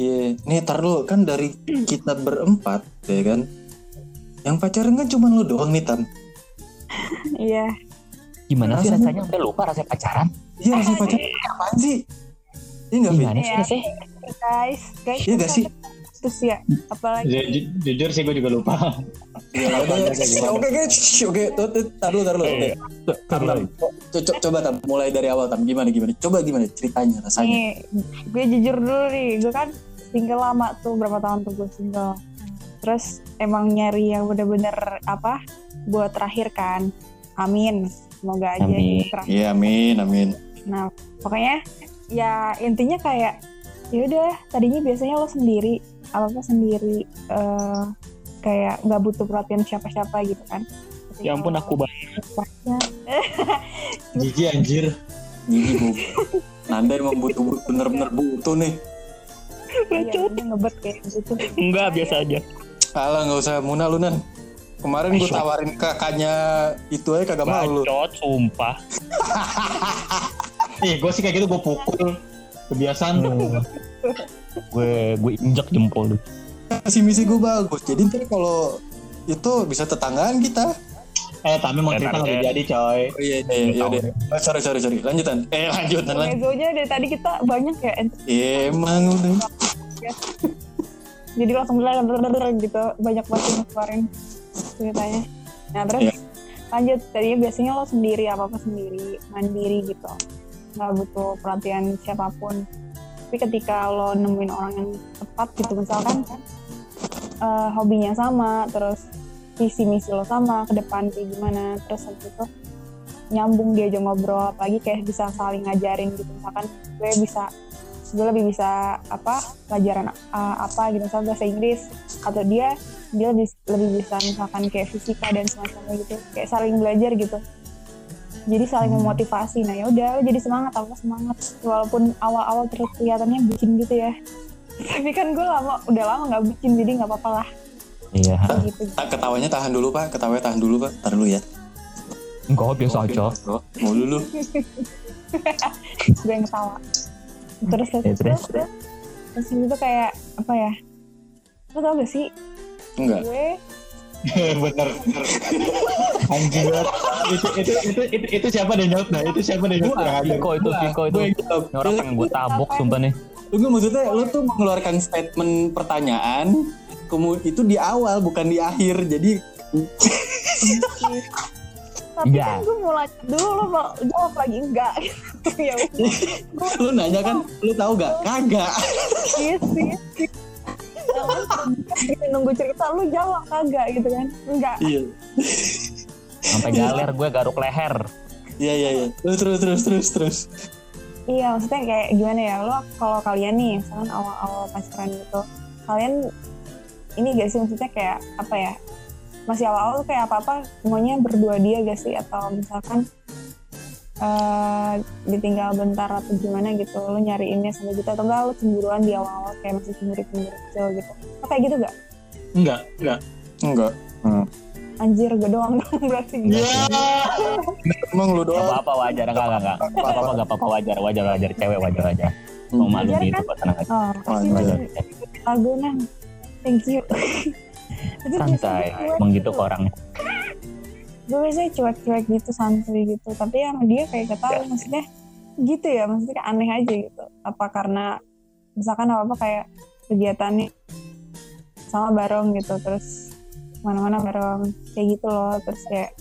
Iya, nih tar dulu kan dari kita berempat, ya kan? Yang pacaran kan cuma lu doang nih Tam. Iya. Gimana sih Rasanya- rasanya? Udah lupa rasanya pacaran? Iya rasanya pacaran apaan sih? Iya nggak Vin? Gimana sih Iya. rasanya? Guys, guys. Iya gak sih? Terus ya, apalagi Ju- ju- jujur sih gue juga lupa. Iya, oke, oke, oke, shh, oke, tuh, tuh, tar dulu, tar dulu. Oke. Tam, Tam, co- co- coba Tam, mulai dari awal Tam, gimana, gimana? Coba gimana ceritanya, rasanya? nih, gue jujur dulu nih, gue kan single lama tuh berapa tahun tuh gue single. Terus emang nyari yang bener-bener apa buat terakhir kan. Amin. Semoga aja Amin. ini terakhir. Iya, amin, amin. Nah, pokoknya ya intinya kayak ya udah tadinya biasanya lo sendiri apa apa sendiri eh, kayak nggak butuh perhatian siapa-siapa gitu kan. Ya ampun aku banget. Jijik anjir. Gini, Bu. Nanda emang butuh bener-bener butuh nih. Iya, dia ngebet kayak gitu. Enggak, biasa aja. Alah, nggak usah muna lu, Nan. Kemarin gue tawarin kakaknya itu aja kagak mau lu. Bacot, sumpah. Ih, gue sih kayak gitu gue pukul. Kebiasaan. gue gue injak jempol lu. Kasih misi gue bagus. Jadi ntar kalau itu bisa tetanggaan kita. Eh, tapi mau Eh, cerita nggak jadi coy. Oh iya, iya, iya, Tahu iya. Oh, sorry, sorry, sorry. Lanjutan. Eh, lanjutan, lanjut. Mezonya dari tadi kita banyak ya Iya, emang udah. jadi langsung gitu banyak banget yang keluarin ceritanya nah terus Iya. lanjut tadinya biasanya lo sendiri apa apa sendiri mandiri gitu nggak butuh perhatian siapa pun tapi ketika lo nemuin orang yang tepat gitu misalkan eh, hobinya sama terus visi misi lo sama ke depan kayak gimana. Terus habis itu nyambung dia aja ngobrol apalagi kayak bisa saling ngajarin gitu. Misalkan gue bisa gue lebih bisa apa pelajaran uh, apa gitu. Misalnya bahasa Inggris atau dia dia lebih lebih bisa misalkan kayak fisika dan semacamnya gitu. Kayak saling belajar gitu. Jadi saling memotivasi. Nah ya udah jadi semangat apa semangat. Walaupun awal-awal terus kelihatannya bucin gitu ya. Tapi kan gue lama udah lama nggak bucin jadi nggak apa-apa lah Iya. gitu Tak ketawanya tahan dulu, Pak. Ketawanya tahan dulu, Pak. Tar dulu ya. Enggak, biasa aja. Oh, mau dulu. gue yang ketawa terus terus Ya, terus, terus. terus, itu kayak apa ya lo tau gak sih Enggak. gue bener bener anjing banget itu itu itu itu itu siapa deh nyot nah itu siapa yang ada Viko itu, Viko itu. Yang jawab. Orang pengen gue tabok, sumpah nih. Lu maksudnya lu tuh mengeluarkan statement pertanyaan kemudian itu di awal bukan di akhir. Jadi tapi Iya. kan gue mulai dulu lo mau jawab lagi enggak ya lu nanya kan, lu tahu gak? Kagak. iya sih nunggu cerita lu jawab kagak gitu kan enggak Iya. Sampai galer gue garuk leher. Iya iya iya. Terus terus terus terus terus. iya maksudnya kayak gimana ya lo kalau kalian nih misalkan awal-awal pacaran gitu kalian ini gak sih maksudnya kayak apa ya masih awal-awal tuh kayak apa-apa maunya berdua dia gak sih atau misalkan eh ditinggal bentar atau gimana gitu lo nyariinnya sampai gitu atau enggak lo cemburuan di awal-awal kayak masih cemburu-cemburu kecil gitu Lo kayak gitu gak? enggak enggak Enggak. Anjir gue doang dong berarti ya Emang lu Gak doang. apa-apa wajar, enggak, enggak, enggak. Gak apa-apa, gak apa-apa wajar, wajar, wajar. Cewek wajar aja. Mau malu Wajar gitu, kan? kok tenang aja. Oh, pasti Wajar. lagu nang. Thank you. Itu Santai, emang gitu kok orangnya. Gue biasanya cuek-cuek gitu, santuy gitu. Tapi sama dia kayak gak tau, maksudnya gitu ya, maksudnya kayak aneh aja gitu. Apa karena misalkan apa-apa kayak kegiatannya sama bareng gitu, terus mana-mana bareng kayak gitu loh, terus kayak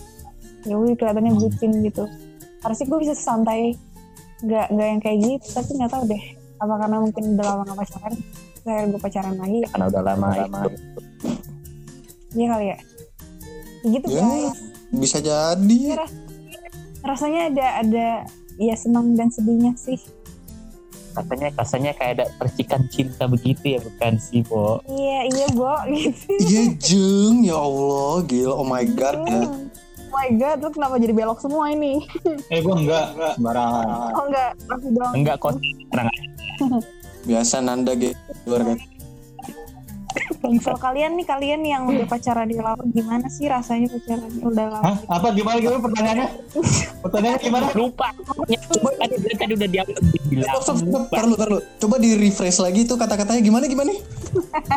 ya udah kelihatannya bucin gitu. Harusnya gue bisa santai, nggak nggak yang kayak gitu, tapi nggak tahu deh. Apa karena mungkin udah lama gak pacaran, saya gue pacaran lagi, Karena udah lama, itu. Iya kali ya. Ya gitu Ya. guys. Bisa jadi. Ya, ras- rasanya ada ada ya senang dan sedihnya sih. Katanya, rasanya kayak ada percikan cinta begitu ya, bukan sih, Bo? Iya iya bo gitu. Iya jeng, ya Allah, gila, oh my god ya. Hmm. Oh my god, lu kenapa jadi belok semua ini? eh gua enggak enggak sembarangan Oh enggak, aku doang. Enggak kok, tenang aja. Biasa Nanda gitu luar kan. Kalau kalian nih kalian yang udah pacaran di lama gimana sih rasanya pacaran udah lama? Hah? Apa gimana gimana pertanyaannya? Pertanyaannya gimana? lupa coba tadi tadi udah diam dibilang Stop, stop, stop. Tar lu, tar lu. Coba di refresh lagi tuh kata-katanya gimana gimana?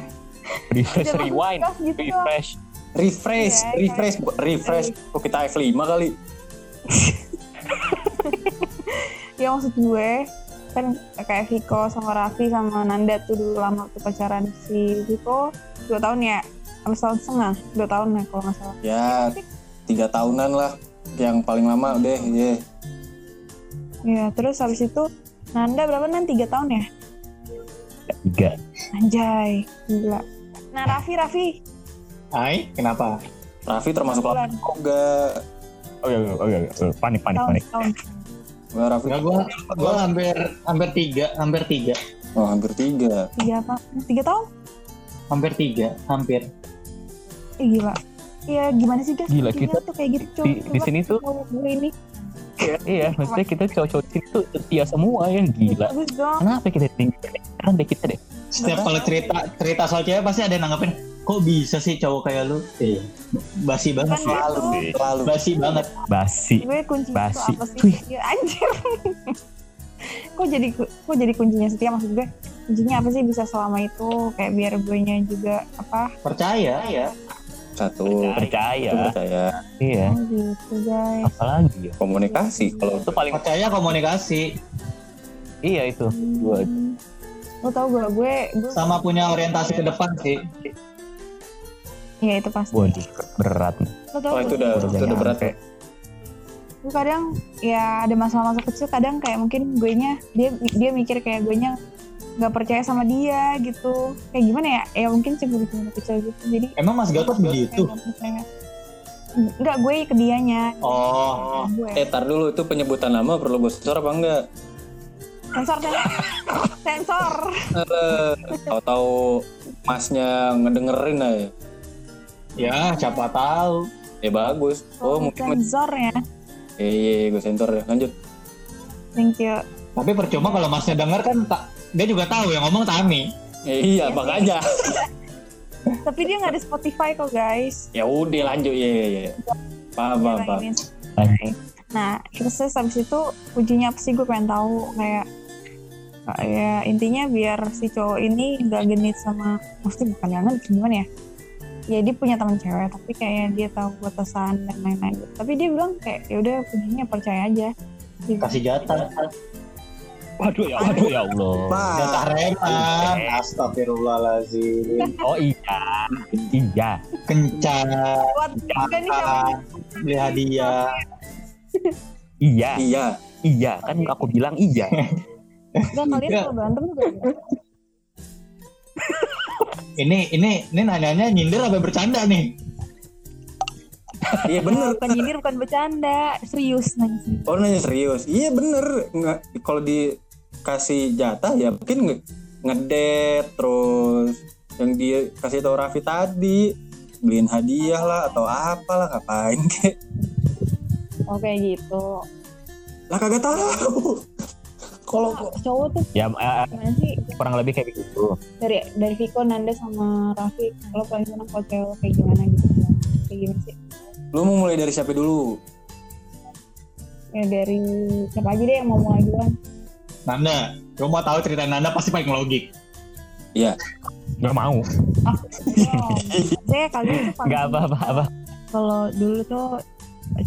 refresh rewind gitu dong. refresh Refresh, Iya, refresh, refresh. Kok kita F5 kali? Ya maksud gue kan kayak Viko sama Raffi sama Nanda tuh dulu lama tuh pacaran si Viko dua tahun ya? Habis tahun setengah dua tahun ya kalau nggak salah. Ya, tiga tahunan lah. Yang paling lama deh, ya. ya terus habis itu Nanda berapa nan? Tiga tahun ya? Tiga. Anjay gila. Nah Raffi Raffi. Hai, kenapa? Raffi termasuk lama bulan juga. oh iya oh iya oh, panik panik tahun panik. tahun Wah, Raffi. Enggak gua gua hampir hampir tiga, hampir tiga, Oh, hampir tiga. tiga apa tiga tahun hampir tiga, hampir. eh gila Iya gimana sih guys? Gila, kita tuh kayak gitu di, di sini tuh gue ini iya maksudnya kita cowok-cowok sini tuh setia semua ya gila kenapa kita tinggi kan deh kita deh Setiap kalau cerita cerita soal cewek pasti ada yang nanggepin, kok bisa sih cowok kayak lu? Eh, basi banget. Kan Selalu, gitu. selalu. Basi banget. basi Gue kuncinya Basi. apa sih? Ya, anjir. kok jadi kok jadi kuncinya setia maksud gue? Kuncinya apa sih bisa selama itu kayak biar gue nya juga apa? Percaya ya. Satu. percaya percaya. iya Oh, gitu guys. apalagi ya Komunikasi. Kalau itu paling Percaya komunikasi iya itu Hmm. Lo tau gue, gue, gue sama punya orientasi ke depan sih. Iya itu pasti. waduh berat Lo tau Oh, itu udah, itu udah berat ya. gue kadang ya ada masalah-masalah kecil kadang kayak mungkin gue nya dia dia mikir kayak gue nya nggak percaya sama dia gitu kayak gimana ya ya mungkin cemburu cemburu kecil gitu jadi Emang Mas Gatot begitu? Enggak, gue ke dianya. Oh, Gue. Eh, tar dulu itu penyebutan nama perlu gue sensor apa enggak? Sensor, sensor. Sensor. Eh, Tahu-tahu masnya ngedengerin aja. Ya siapa tahu. Ya bagus. Oh, mungkin sensor ya. Eh, iya, iya, gue sensor ya. Lanjut. Thank you. Tapi percuma kalau Masnya denger kan tak dia juga tahu yang ngomong Tami. Eh, iya, makanya. Tapi dia nggak ada Spotify kok guys. Ya udah lanjut ya, ya, ya. Paham, paham, paham. Nah, terus habis itu kuncinya apa sih gue pengen tahu kayak ya intinya biar si cowok ini nggak genit sama maksudnya bukan jangan gimana ya ya dia punya teman cewek tapi kayak dia tahu batasan dan lain-lain gitu. tapi dia bilang kayak ya udah kuncinya percaya aja Gitu. Kasih jatah. waduh ya waduh ya Allah Jatah reman. Astagfirullahaladzim. oh iya iya Kencan. Beli hadiah. iya Iya. iya kan aku bilang iya Enggak, kalian Iya. kalau berantem juga ya? Ini ini ini nanyanya nyindir apa bercanda nih? Iya bener. bukan nyindir bukan bercanda serius nanya serius Oh nanya serius. Iya bener. Nggak, kalau dikasih jatah ya mungkin nge- ngedet terus yang dia kasih tau Raffi tadi beliin hadiah lah atau apalah ngapain kek oh kayak gitu lah kagak tahu kalau cowok tuh ya gimana sih? kurang lebih kayak gitu. Dari dari Viko Nanda sama Raffi lo paling seneng kalau cewek kayak gimana gitu? Kayak gimana sih? Lu mau mulai dari siapa dulu? Ya dari siapa aja deh yang mau mulai duluan. Nanda, gue mau tahu cerita Nanda pasti paling logik. nggak mau. Ah oh, saya kalian tuh paling nggak apa apa apa kalau dulu tuh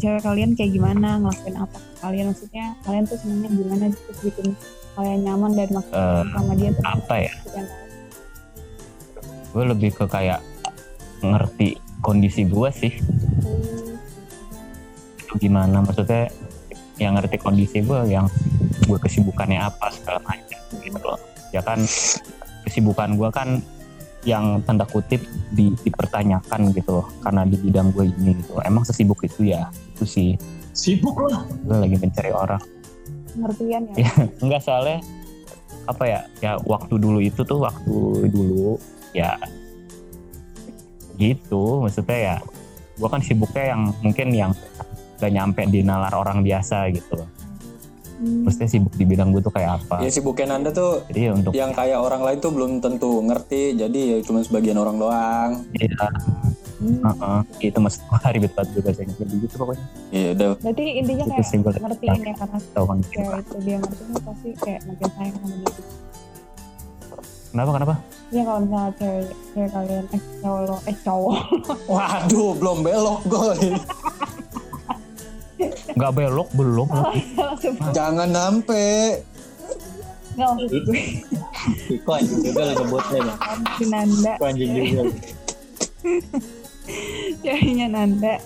cewek kalian kayak gimana? Ngelakuin apa kalian maksudnya kalian tuh senengnya gimana terus bikin kalian nyaman dan makin Eh, sama dia tuh apa ya? gue lebih ke kayak ngerti kondisi gue sih. Itu gimana? Maksudnya yang ngerti kondisi gue yang gue kesibukannya apa segala macam gitu loh. Ya kan kesibukan gue kan yang tanda kutip di- dipertanyakan gitu loh karena di bidang gue ini gitu emang sesibuk itu ya itu sih Sibuk lah. gue lagi mencari orang pengertian ya Iya. enggak soalnya apa ya ya waktu dulu itu tuh waktu dulu ya gitu maksudnya ya gua kan sibuknya yang mungkin yang gak nyampe di nalar orang biasa gitu loh Hmm. Maksudnya sibuk di bidang gue tuh kayak apa. ya sibuknya Nanda tuh Jadi ya untuk yang kayak orang lain tuh belum tentu ngerti jadi ya cuma sebagian orang doang Iya, Hmm. heeh. itu maksud gue ribet banget gue bahasa Inggris gitu pokoknya. ya udah Berarti intinya kayak gue ngertiin ya karena tahu kan. cewek itu dia ngertiin pasti kayak makin sayang sama dia. Kenapa kenapa? Ya kalau misalnya cewek, cewek kalian eh cowok lo eh cowok waduh belum belok goy Nggak belok belum. langsung Ah. jangan nampe nggak maksud gue Iko anjing juga lah Nanda Iko anjing juga. ceweknya Nanda.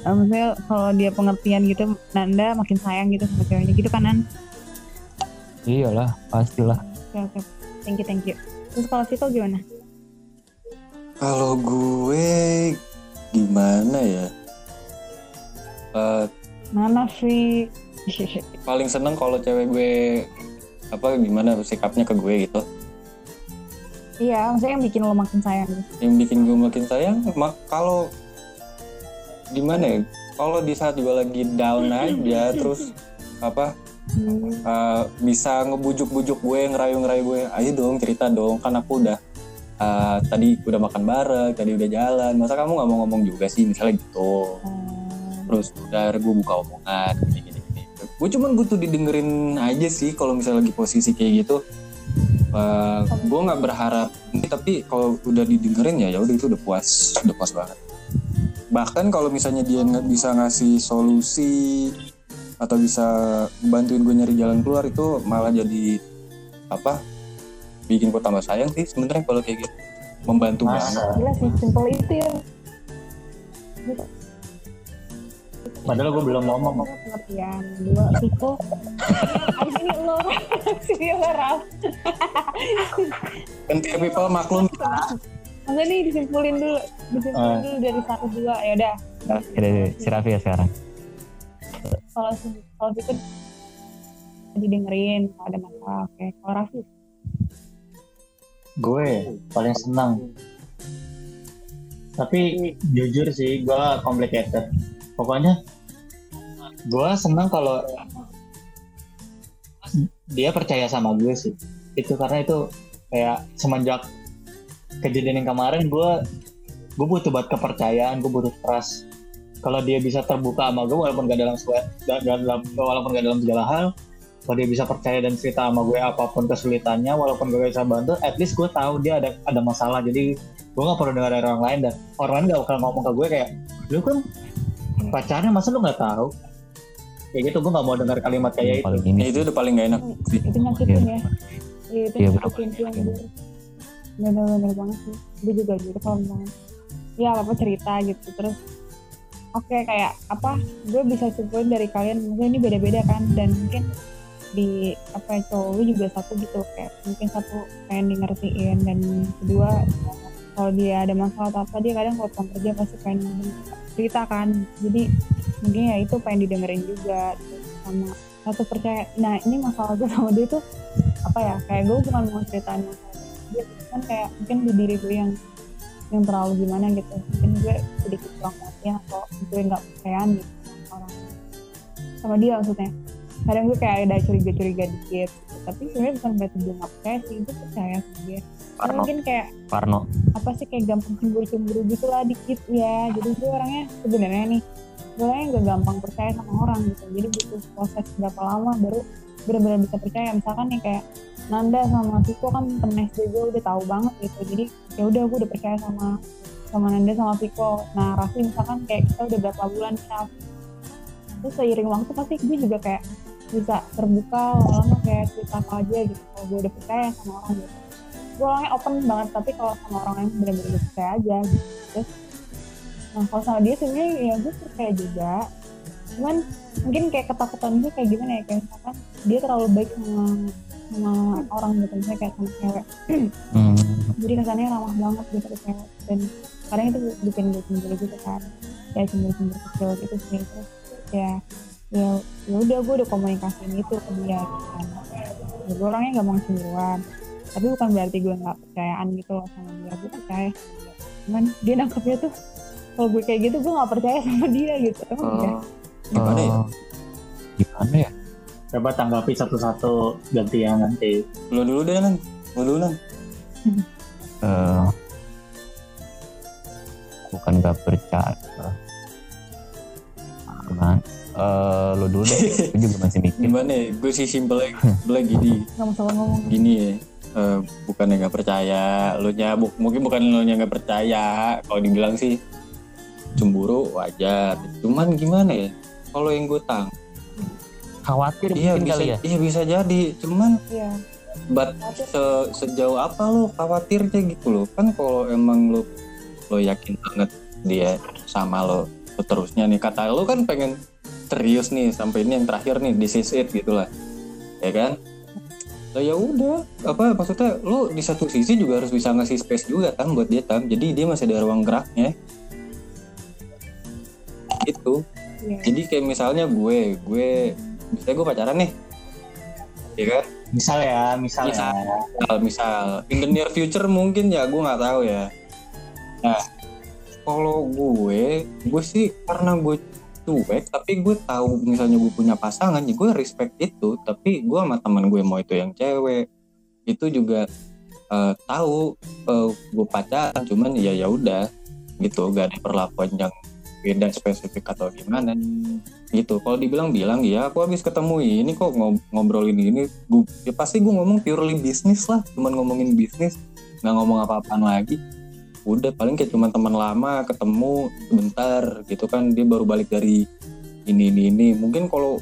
Eh, maksudnya kalau dia pengertian gitu Nanda makin sayang gitu sama ceweknya. Gitu kan Nan Iyalah, pastilah. oke oke. Thank you thank you. Terus kalau Vito gimana? Kalau gue gimana ya? Eh, Nana sih? paling seneng kalau cewek gue apa gimana sikapnya ke gue gitu iya maksudnya yang bikin lo makin sayang. Yang bikin gue makin sayang mak kalau gimana ya? Kalau di saat gue lagi down aja terus apa Hmm. uh, bisa ngebujuk-bujuk gue ngerayu-ngerayu gue ayo dong cerita dong kan aku udah uh, tadi udah makan bareng tadi udah jalan masa kamu nggak mau ngomong juga sih? Misalnya gitu. Hmm. terus udah gue buka omongan gini gini gini. Gue cuman butuh didengerin aja sih kalau misalnya lagi posisi kayak gitu Uh, gue nggak berharap tapi kalau udah didengerin ya ya udah itu udah puas udah puas banget. Bahkan kalau misalnya dia nggak bisa ngasih solusi atau bisa bantuin gue nyari jalan keluar itu malah jadi apa bikin gue tambah sayang sih sebenarnya kalau kayak gitu. Membantu banget. Masa. gila sih simple itu ya Padahal gue belum ngomong. pengertian dua Vito abis ini lo sini lo Raf tiap people maklum Maksudnya nih disimpulin dulu disimpulin Ah. dulu dari satu dua ya udah Ya, dari si Raffi ya sekarang. kalau si- kalau Vito didengerin kalau ada masalah oke kalau Raffi Gue paling senang. Tapi jujur sih, gue complicated. Pokoknya gue senang kalau dia percaya sama gue sih. Itu karena itu kayak semenjak kejadian yang kemarin gue gue butuh buat kepercayaan, gue butuh trust. Kalau dia bisa terbuka sama gue walaupun gak dalam gak- gak walaupun gak dalam segala hal, kalau dia bisa percaya dan cerita sama gue apa pun kesulitannya walaupun gue bisa bantu at least gue tahu dia ada ada masalah jadi gue gak perlu dengar dari orang lain dan orang lain gak bakal ngomong ke gue kayak lu kan pacarnya masa lu gak tahu? Kayak gitu gue gak mau dengar kalimat kayak itu. paling ini ya, itu udah paling gak enak sih. Itu nyakitin ya. Iya, itu Iya, nyakitin yang bener-bener banget sih. Gue juga gitu kalau misalnya ya apa apa cerita gitu. Terus oke kayak apa gue bisa simpulin dari kalian mungkin ini beda-beda kan? Dan mungkin di apa ya, cowok lu juga satu gitu kayak mungkin satu pengen di ngertiin dan kedua kalau dia ada masalah atau apa dia kadang kalau kerja pasti pengen cerita kan. Jadi mungkin ya itu pengen didengerin juga. Terus sama satu percaya nah ini masalah gue sama dia tuh apa ya kayak gue bukan mau ceritain dia. Kan kayak mungkin di diri gue yang yang terlalu gimana gitu. Mungkin gue sedikit kurang perhatian atau gue nggak percayaan gitu orang. Sama dia maksudnya kadang gue kayak ada curiga-curiga dikit. Tapi sebenarnya bukan berarti gue nggak percaya sih gue percaya sama dia. Parno. mungkin kayak Parno. apa sih kayak gampang cemburu-cemburu gitu lah dikit ya. Jadi gue orangnya sebenarnya nih gue orangnya gak gampang percaya sama orang gitu. Jadi butuh proses berapa lama baru benar-benar bisa percaya. Misalkan nih kayak Nanda sama Viko kan temen SD gue udah tahu banget gitu. Jadi ya udah gue udah percaya sama sama Nanda sama Viko nah Raffi misalkan kayak kita udah berapa bulan kita terus seiring waktu pasti gue juga kayak bisa terbuka lama-lama kayak cerita apa aja gitu. Kalau gue udah percaya sama orang gitu. Gue orangnya open banget tapi kalau sama orang lain bener-bener percaya aja gitu. Terus nah kalau sama dia sebenarnya ya gue percaya juga. Cuman mungkin kayak ketakutan gue kayak gimana ya? Kayak misalkan dia terlalu baik sama sama orang gitu. Misalnya kayak sama cewek. Hmm. jadi kesannya ramah banget gitu ke cewek. Dan kadang itu bikin gue cemburu gitu kan. Ya cemburu cemburu kecil gitu sih. Terus ya ya ya udah gue udah komunikasiin itu ke dia gitu kan ya, gue orangnya gak mau cemburuan tapi bukan berarti gue nggak percayaan gitu loh sama dia gue percaya cuman dia nangkepnya tuh kalau gue kayak gitu gue nggak percaya sama dia gitu emang ya Oh, gimana ya Oh, Gimana ya? Coba tanggapi satu-satu gantian nanti. Lu dulu deh kan. Lu dulu kan. Eh, bukan gak percaya Gimana? Eh, lu dulu deh gue juga masih mikir Gimana ya? Gue sih simple simpelnya gini. nggak masalah ngomong Gini ya. eh, bukannya nggak percaya, lu nyabuk mungkin bukan lu nya nggak percaya. Kalau dibilang sih cemburu wajar. Cuman gimana ya? Kalau yang gue tang, khawatir iya mungkin bisa, kali ya iya bisa jadi. Cuman iya but se- sejauh apa lo khawatirnya gitu loh kan kalau emang lo lo yakin banget dia sama lo seterusnya nih kata lo kan pengen serius nih sampai ini yang terakhir nih this is it gitu lah. Ya kan? Lah ya udah apa maksudnya lo di satu sisi juga harus bisa ngasih space juga kan buat dia tam jadi dia masih ada ruang geraknya. Itu iya. Jadi kayak misalnya gue gue misalnya gue pacaran nih. Ya kan? Misal ya, misal Misal. ya. misal misal. In the near future mungkin ya gue nggak tahu ya. Nah kalau gue gue sih karena gue cuek tapi gue tahu misalnya gue punya pasangan ya gue respect itu tapi gue sama teman gue mau itu yang cewek. Itu juga eh, tahu eh, gue pacaran cuman ya ya udah gitu. Gak ada perlakuan yang beda spesifik atau gimana. Gitu. Kalau dibilang bilang ya aku habis ketemu ini kok ngob- ngobrolin ini gue ya pasti gue ngomong purely bisnis lah cuman ngomongin bisnis nggak ngomong apa-apaan lagi udah paling kayak cuman teman lama ketemu sebentar gitu kan. Dia baru balik dari ini ini ini. Mungkin kalau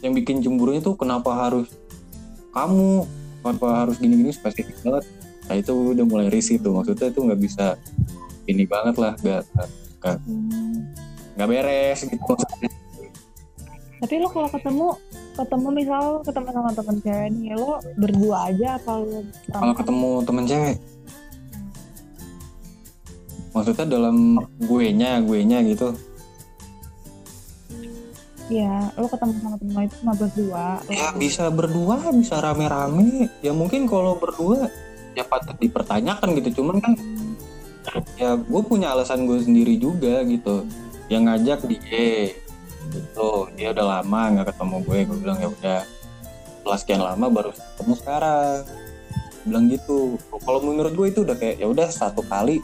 yang bikin cemburunya tuh kenapa harus kamu? Kenapa harus gini gini spesifik banget. Nah itu udah mulai risih tuh. Maksudnya itu nggak bisa ini banget lah nggak Hmm. nggak beres gitu maksudnya. Tapi lo kalau ketemu ketemu misal ketemu sama temen cewek nih lo berdua aja apa lo kalau ketemu temen cewek maksudnya dalam gue nya gue nya gitu. Iya, lo ketemu sama temen lo itu cuma berdua. lo- ya bisa berdua bisa rame-rame. Ya mungkin kalau berdua ya patut dipertanyakan gitu. Cuman kan ya gue punya alasan gue sendiri juga gitu. Yang ngajak dia gitu. Dia udah lama nggak ketemu gue gue bilang ya udah setelah sekian lama baru ketemu sekarang. Gue bilang gitu. Kalau menurut gue itu udah kayak ya udah satu kali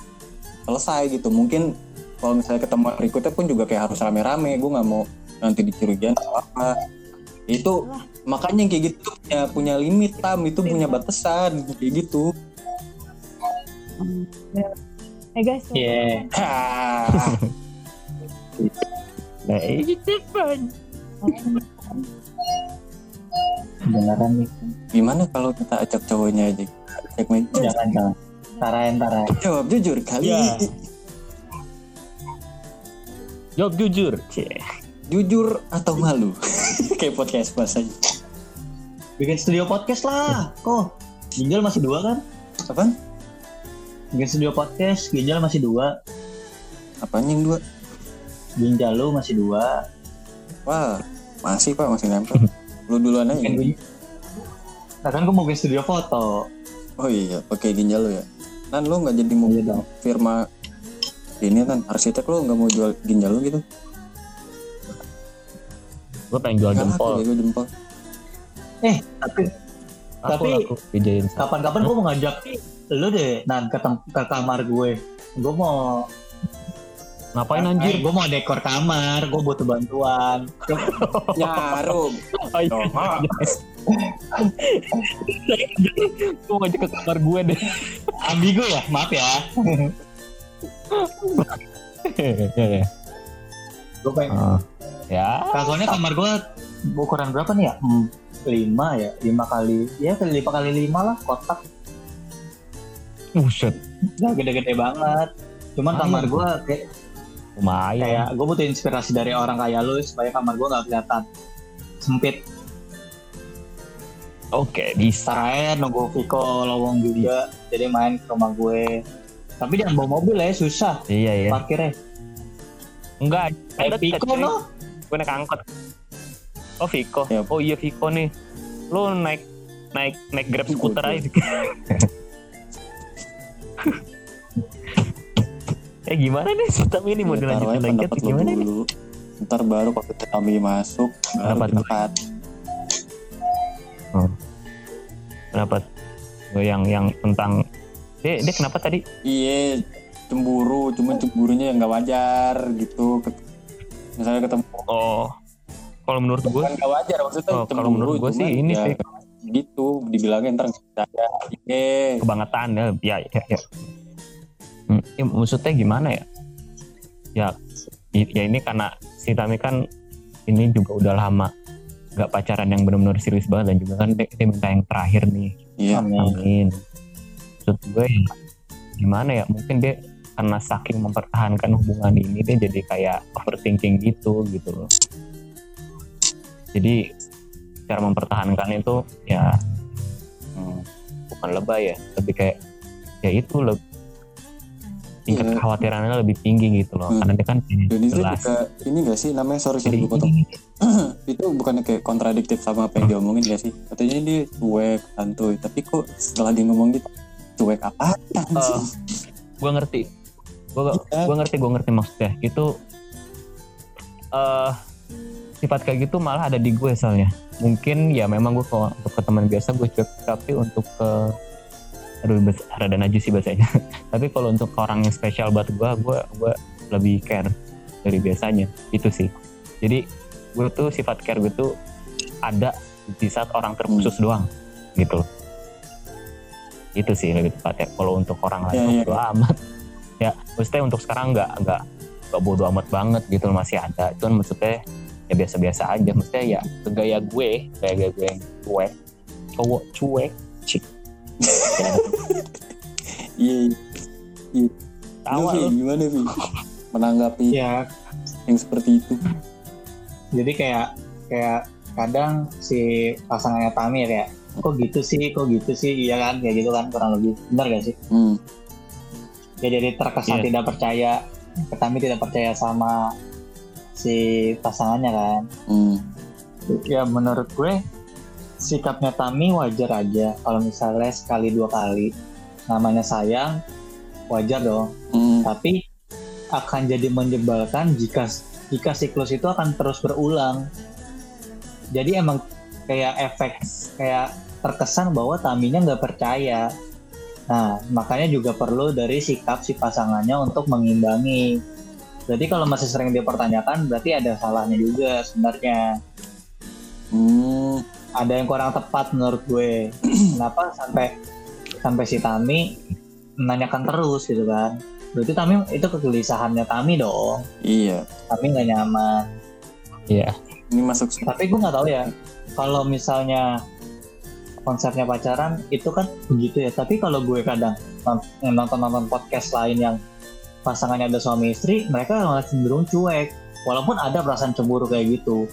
selesai gitu. Mungkin kalau misalnya ketemu berikutnya pun juga kayak harus rame-rame. Gue nggak mau nanti dicurigain atau apa. Itu makanya yang kayak gitu punya punya limit tam. Itu punya batasan kayak gitu. Eh guys, lo- Iya. Nah, itu Beneran nih. gimana kalau kita ajak cowoknya aja? Ajak Jangan, jangan. Tarain, tarain. jawab jujur kali Ya. jawab jujur Cie. jujur atau malu kayak podcast pas aja Bikin studio podcast lah. Kok? Ginjal masih dua kan? apaan Bikin studio podcast, ginjal masih dua. apanya yang dua Ginjal lu masih dua. wah masih pak masih nempel lu duluan aja. Nah kan gue mau bikin studio foto. oh iya pakai ginjal lu ya kan lu nggak jadi mau Iya firma ini kan arsitek lu nggak mau jual ginjal lu gitu. Gue pengen jual jempol. ya, jempol. Eh, tapi aku Tapi- kapan-kapan gue mau ngajak lu deh, nan ke, ke kamar gue. Gue mau ngapain Eh, anjir? gue mau dekor kamar, gue butuh bantuan. nyarum Oh, iya. Gue ngajak ke kamar gue deh Ambigu ya, maaf ya. Gue pengen. Oh, ya Soalnya kamar gue ukuran berapa nih ya? Hmm, lima ya, lima kali, ya lima kali lima lah kotak. buset Gak gede-gede banget. Cuman Ah, kamar gue kayak, lumayan kayak gue butuh inspirasi dari orang kayak lu supaya kamar gue gak kelihatan sempit. Oke bisa Saraya nunggu Viko lowong juga, jadi main ke rumah gue. Tapi jangan bawa mobil ya, susah. Iya iya. Parkirnya. enggak Eh, ada Viko no? gue naik angkot. Oh Viko. Ya. oh iya Viko nih. Lu naik naik naik grab skuter aja. Eh gimana nih? Tapi ini mau dilanjutin lagi gimana nih? dulu. Ntar baru kalau kita kami masuk baru cut pendapat gue yang yang tentang dia, dia kenapa tadi? Iya cemburu cuma cemburunya yang nggak wajar gitu. Misalnya ketemu. Oh kalau menurut gue bukan nggak wajar maksudnya Oh, cemburu kalau menurut cuma sih ini ya sih. gitu dibilangin ntar nggak percaya iya. Kebangetan ya ya ya, ya. Hmm, ya, maksudnya gimana ya? Ya i- ya ini karena si Tami kan ini juga udah lama nggak pacaran yang benar-benar serius banget dan juga kan dia, minta yang terakhir nih. Iya. Amin. Maksud gue ya gimana ya mungkin dia karena saking mempertahankan hubungan ini dia jadi kayak overthinking gitu gitu loh. Jadi cara mempertahankan itu ya hmm, bukan lebay ya lebih kayak ya itu lebih tingkat Iya. kekhawatirannya lebih tinggi gitu loh. Hmm. karena dia kan dan itu jelas. juga ini gak sih? Namanya sorry sorry jadi gue potong. itu bukannya kayak kontradiktif sama apa yang diomongin gak sih? Katanya dia cuek santuy. Tapi kok setelah dia ngomong gitu cuek apa Oh. gue ngerti. Gue Iya. gue ngerti gue ngerti maksudnya. Itu eh sifat kayak gitu malah ada di gue soalnya. Mungkin ya memang gue kalau untuk ke teman biasa gue cuek. Tapi untuk ke aduh rada najis sih bahasanya. Tapi kalau untuk orang yang spesial buat gue gue gue lebih care dari biasanya. Itu sih. Jadi gue tuh sifat care gue tuh ada di saat orang terkhusus doang gitu. Loh itu sih lebih tepatnya. Kalau untuk orang lain mah iya, bodo amat. Ya maksudnya untuk sekarang nggak nggak nggak bodo amat banget gitu loh, masih ada. Cuman maksudnya ya biasa-biasa aja. Maksudnya ya gaya gue gaya gue yang cuek cowok cuek cik Ya, iya iya. Tawa Lu, Vi, lu. gimana Vi menanggapi ya yang seperti itu. Jadi kayak kayak kadang si pasangannya Tamir ya kok gitu sih? Kok gitu sih? Iya kan? Kayak gitu kan kurang lebih. Benar gak sih? Hmm. ya jadi terkesan Iya. tidak percaya Tami tidak percaya sama si pasangannya kan. Hmm. ya menurut gue sikapnya Tami wajar aja kalau misalnya sekali dua kali. Namanya sayang wajar dong. Hmm. tapi akan jadi menyebalkan jika jika siklus itu akan terus berulang. Jadi emang kayak efek kayak terkesan bahwa Taminya nggak percaya. Nah makanya juga perlu dari sikap si pasangannya untuk mengimbangi. Berarti kalau masih sering dipertanyakan berarti ada salahnya juga sebenarnya. Hmm. Ada yang kurang tepat menurut gue. Kenapa? Sampai sampai si Tami menanyakan terus gitu kan. Berarti Tami itu kegelisahannya Tami dong. Iya. Tami nggak nyaman. Iya. Ini masuk tapi gue nggak tahu ya kalau misalnya konsepnya pacaran itu kan begitu ya. Tapi kalau gue kadang nonton nonton podcast lain yang pasangannya ada suami istri mereka malah cenderung cuek. Walaupun ada perasaan cemburu kayak gitu.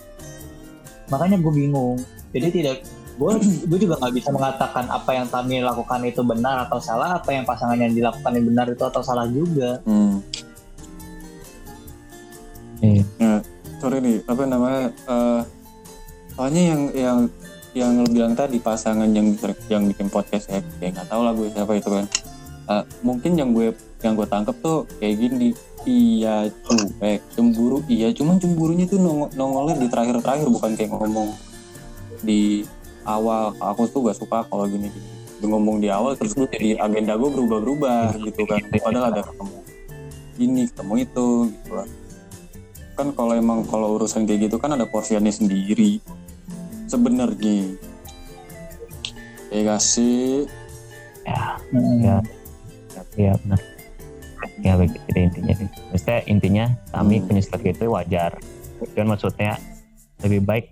Makanya gue bingung jadi tidak gue gue juga nggak bisa mengatakan apa yang Tami lakukan itu benar atau salah apa yang pasangannya dilakukan yang benar itu atau salah juga. Hmm. Ya, sorry nih apa namanya eh soalnya yang yang yang lo bilang tadi pasangan yang yang bikin podcast ya kayak nggak tahu lah gue siapa itu kan. Eh, mungkin yang gue yang gue tangkep tuh kayak gini iya cuek cemburu iya cuman cemburunya tuh nongol, nongolnya di terakhir terakhir bukan kayak ngomong di awal. Aku tuh gak suka kalau gini gini. Dia ngomong di awal terus gue jadi agenda gue berubah berubah gitu kan. Padahal ada ketemu ini ketemu itu gitu lah. Kan kalau emang kalau urusan kayak gitu kan ada porsiannya sendiri. Sebenarnya. Ya gak sih? Ya Hmm. ya. Ya benar. Ya begitu deh intinya sih. Maksudnya intinya kami Hmm. punya sifat gitu wajar. Cuman maksudnya lebih baik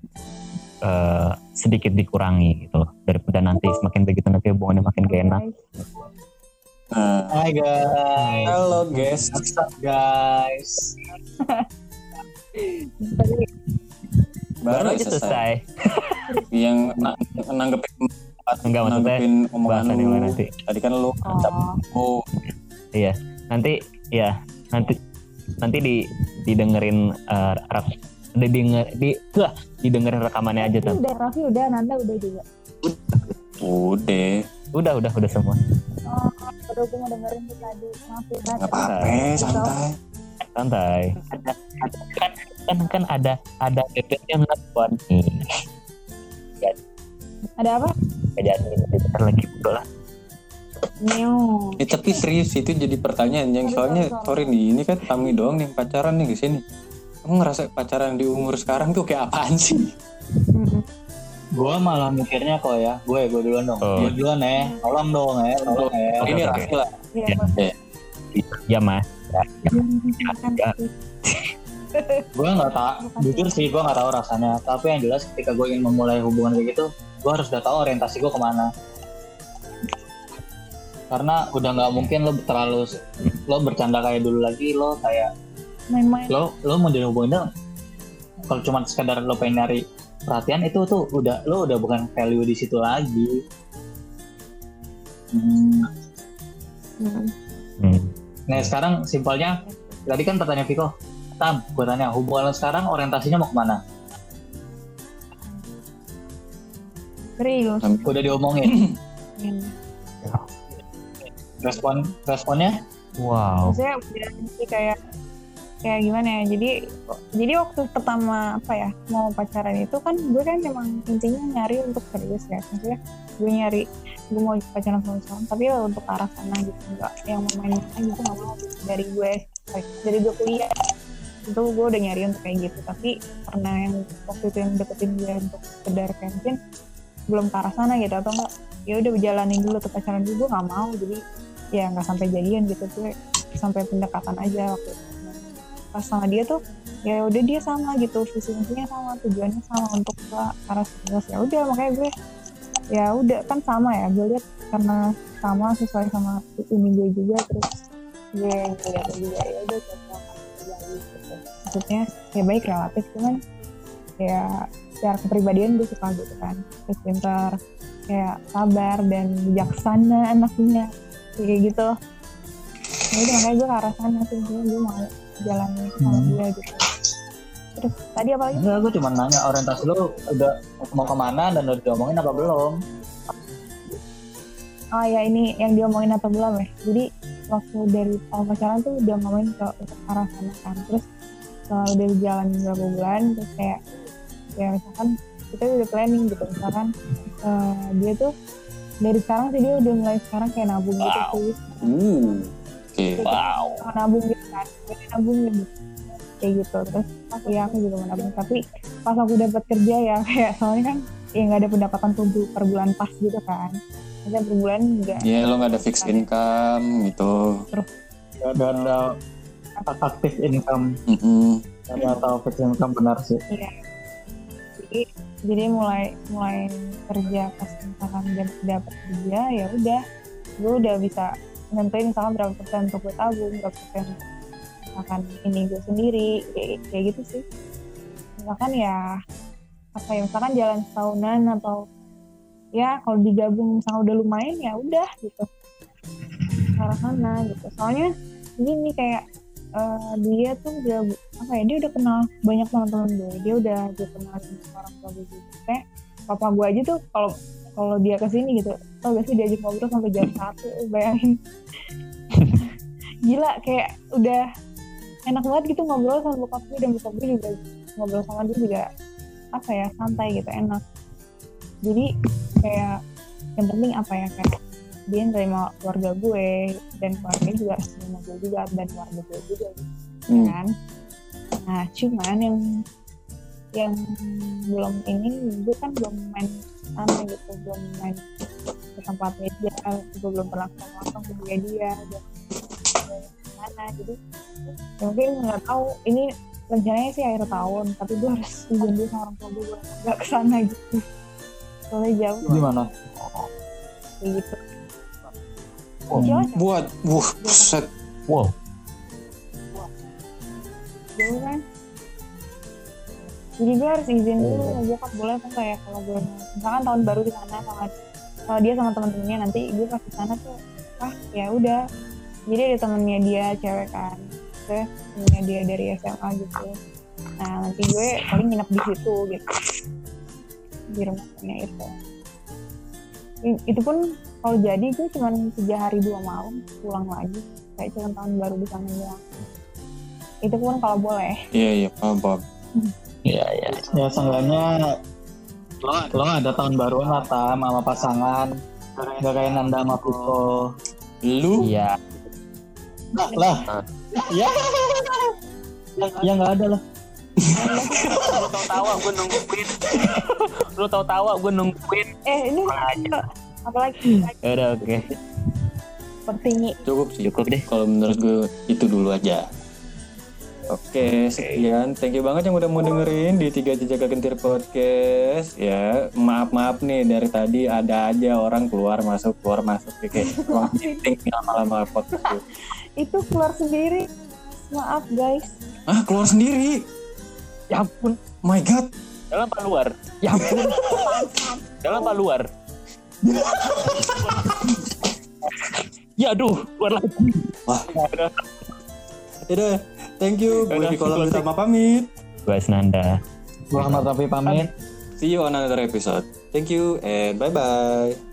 eh, sedikit dikurangi gitu loh. Daripada nanti semakin begitu nanti hubungannya makin gak enak. Nah Hai guys. halo guys. What's up guys? Baru aja selesai. yang na- nanggepin Enggak, maksudnya omongan bahasan yang lu. lain nanti. Tadi kan lu Oh, oh iya nanti ya nanti nanti di didengerin eh, rak- di denger di wah, didengerin rekamannya aja tuh udah Raffi udah Nanda udah juga. Udah. Udah udah udah semua. Oh baru gue mau dengerin tuh tadi. Maaf ya nggak apa-apa santai. santai. Ada, ada kan kan kan ada ada bebeknya buat nih ada apa? Jadi bentar lagi udah lah. Neo. Eh, tapi serius itu jadi pertanyaan yang soalnya sorry, nih ini kan kami doang yang pacaran nih di sini. Kamu ngerasa pacaran di umur sekarang tuh kayak apaan sih? Gue malah mikirnya kok ya gue gue duluan dong Oh. gue duluan ya tolong dong ya tolong ya Oke, ini oke. Raffi lah. Iya, Ya. Pak. ya mas ya, ya. Ya. sih. gue nggak tak jujur sih gue nggak tahu rasanya tapi yang jelas ketika gue ingin memulai hubungan kayak gitu gue harus udah tahu orientasi gue ke mana karena udah nggak mungkin lo terlalu lo bercanda kayak dulu lagi lo kayak Main-main. lo lo mau jadi hubungan kalau cuma sekedar lo pengen nyari perhatian itu tuh udah lo udah bukan value di situ lagi Hmm. Mm. Hmm. nah sekarang simpelnya tadi kan pertanyaan Viko Tam gue tanya hubungan lo sekarang orientasinya mau ke mana Serius. udah diomongin Men. respon responnya wow Maksudnya udah sih kayak kayak gimana ya jadi jadi waktu pertama apa ya mau pacaran itu kan gue kan emang intinya nyari untuk serius ya maksudnya gue nyari gue mau pacaran sama seorang tapi ya untuk arah sana gitu enggak yang mau main-main gitu nggak mau gitu. dari gue dari gue kuliah itu gue udah nyari untuk kayak gitu tapi karena yang waktu itu yang deketin gue untuk sekedar mungkin belum ke arah sana gitu atau enggak ya udah berjalanin dulu tuh pacaran dulu gue nggak mau jadi ya nggak sampai jadian gitu gue sampai pendekatan aja waktu itu pas sama dia tuh ya udah dia sama gitu visi misinya sama tujuannya sama untuk ke arah serius ya udah makanya gue ya udah kan sama ya gue lihat karena sama sesuai sama ini gue juga terus gue ngeliat juga ya udah cocok gitu. Maksudnya ya baik relatif cuman ya secara kepribadian gue suka gitu kan. Terus pintar kayak sabar dan bijaksana anaknya kayak gitu. Ya udah makanya gue ke arah sana sih Maksudnya gue mau jalanin sama Hmm. dia gitu terus tadi apa lagi enggak gue cuma nanya orientasi lo udah mau ke mana dan udah diomongin apa belum oh ya ini yang diomongin atau belum ya jadi waktu dari awal pacaran tuh udah ngomongin ke arah sana kan terus kalau udah jalan beberapa bulan terus kayak ya misalkan kita udah planning gitu misalkan eh, dia tuh dari sekarang sih dia udah mulai sekarang kayak nabung gitu Wow. sih Uh. Oke. wow nabung gitu kan jadi nabung gitu kayak gitu. Terus aku ya aku juga mau nabung tapi pas aku dapat kerja ya kayak soalnya kan ya nggak ada pendapatan tuh per bulan pas gitu kan. Maksudnya per bulan enggak Ya lo nggak ada fixed income gitu. gak ada, ada aktif income. Mm-mm. gak tahu fixed income benar sih. Jadi jadi mulai mulai kerja pas misalkan dapat kerja ya udah gue udah bisa nentuin misalkan berapa persen untuk gue tabung berapa persen misalkan ini gue sendiri kayak, kayak gitu sih. Misalkan ya apa ya misalkan jalan setahunan atau ya kalau digabung misalnya udah lumayan ya udah gitu. Ke arah sana gitu. Soalnya gini kayak eh, dia tuh udah apa ya dia udah kenal banyak teman-teman gue. Dia udah dia kenalin ke orang tua gue juga. Kayak papa gue aja tuh kalau kalau dia ke sini gitu tau gak sih diajak ngobrol sampai jam satu bayangin. Gila kayak udah enak banget gitu ngobrol sama bokap gue dan bokap gue juga ngobrol sama dia juga apa ya santai gitu enak jadi kayak yang penting apa ya kayak dia nerima keluarga gue dan keluarganya juga nerima gue juga dan keluarga gue juga gitu Hmm. kan nah cuman yang yang belum ini gue kan belum main sana gitu belum main ke tempatnya dia gue belum pernah ketemu langsung ke dia dia mana jadi mungkin nggak tahu ini rencananya sih akhir tahun tapi gue harus izin dulu sama orang tua gue buat nggak ke sana gitu. Soalnya jauh. Gimana kayak gitu. Oh? Buat, wuh, buset. wow. Jauh kan? Jadi gue harus izin dulu sama bokap boleh apa enggak ya kalau gue misalkan tahun baru di sana sama kalau dia sama teman-temannya nanti gue pas di sana tuh ah ya udah jadi ada temennya dia cewek kan. Terus temennya dia dari SMA gitu. Nah nanti gue paling nginep di situ gitu. Di rumahnya itu. I- itu pun kalau jadi gue cuma tiga hari dua malam pulang lagi. Kayak cuma tahun baru di sana doang. Itu pun kalau boleh. Iya, iya, paham, paham. iya iya. Ya seenggaknya lo lo ada tahun baruan lah tam sama pasangan. Gak kayak Nanda sama Piko Lu? Iya lah. Lah ya. Ya nggak ada lah. Lu tau tawa gue nungguin. Lu tau tawa gue nungguin. Eh ini aja apalagi Ya udah oke. Seperti cukup sih. cukup deh Kalau menurut gue itu dulu aja. Oke, sekian. Thank you banget yang udah mau dengerin di Tiga Jejak Gentir Podcast. Ya, maaf maaf nih dari tadi ada aja orang keluar masuk keluar masuk. Kayak ruang meeting lama-lama podcast. Itu keluar sendiri maaf guys Ah, keluar sendiri. ya ampun My God. dalam apa luar ya ampun dalam apa luar ya aduh keluar lagi Wah. Yaudah, thank you. Gue Yaudah, di kolam closing. utama pamit. gue Senanda Muhammad Rafi pamit See you on another episode. Thank you and bye bye.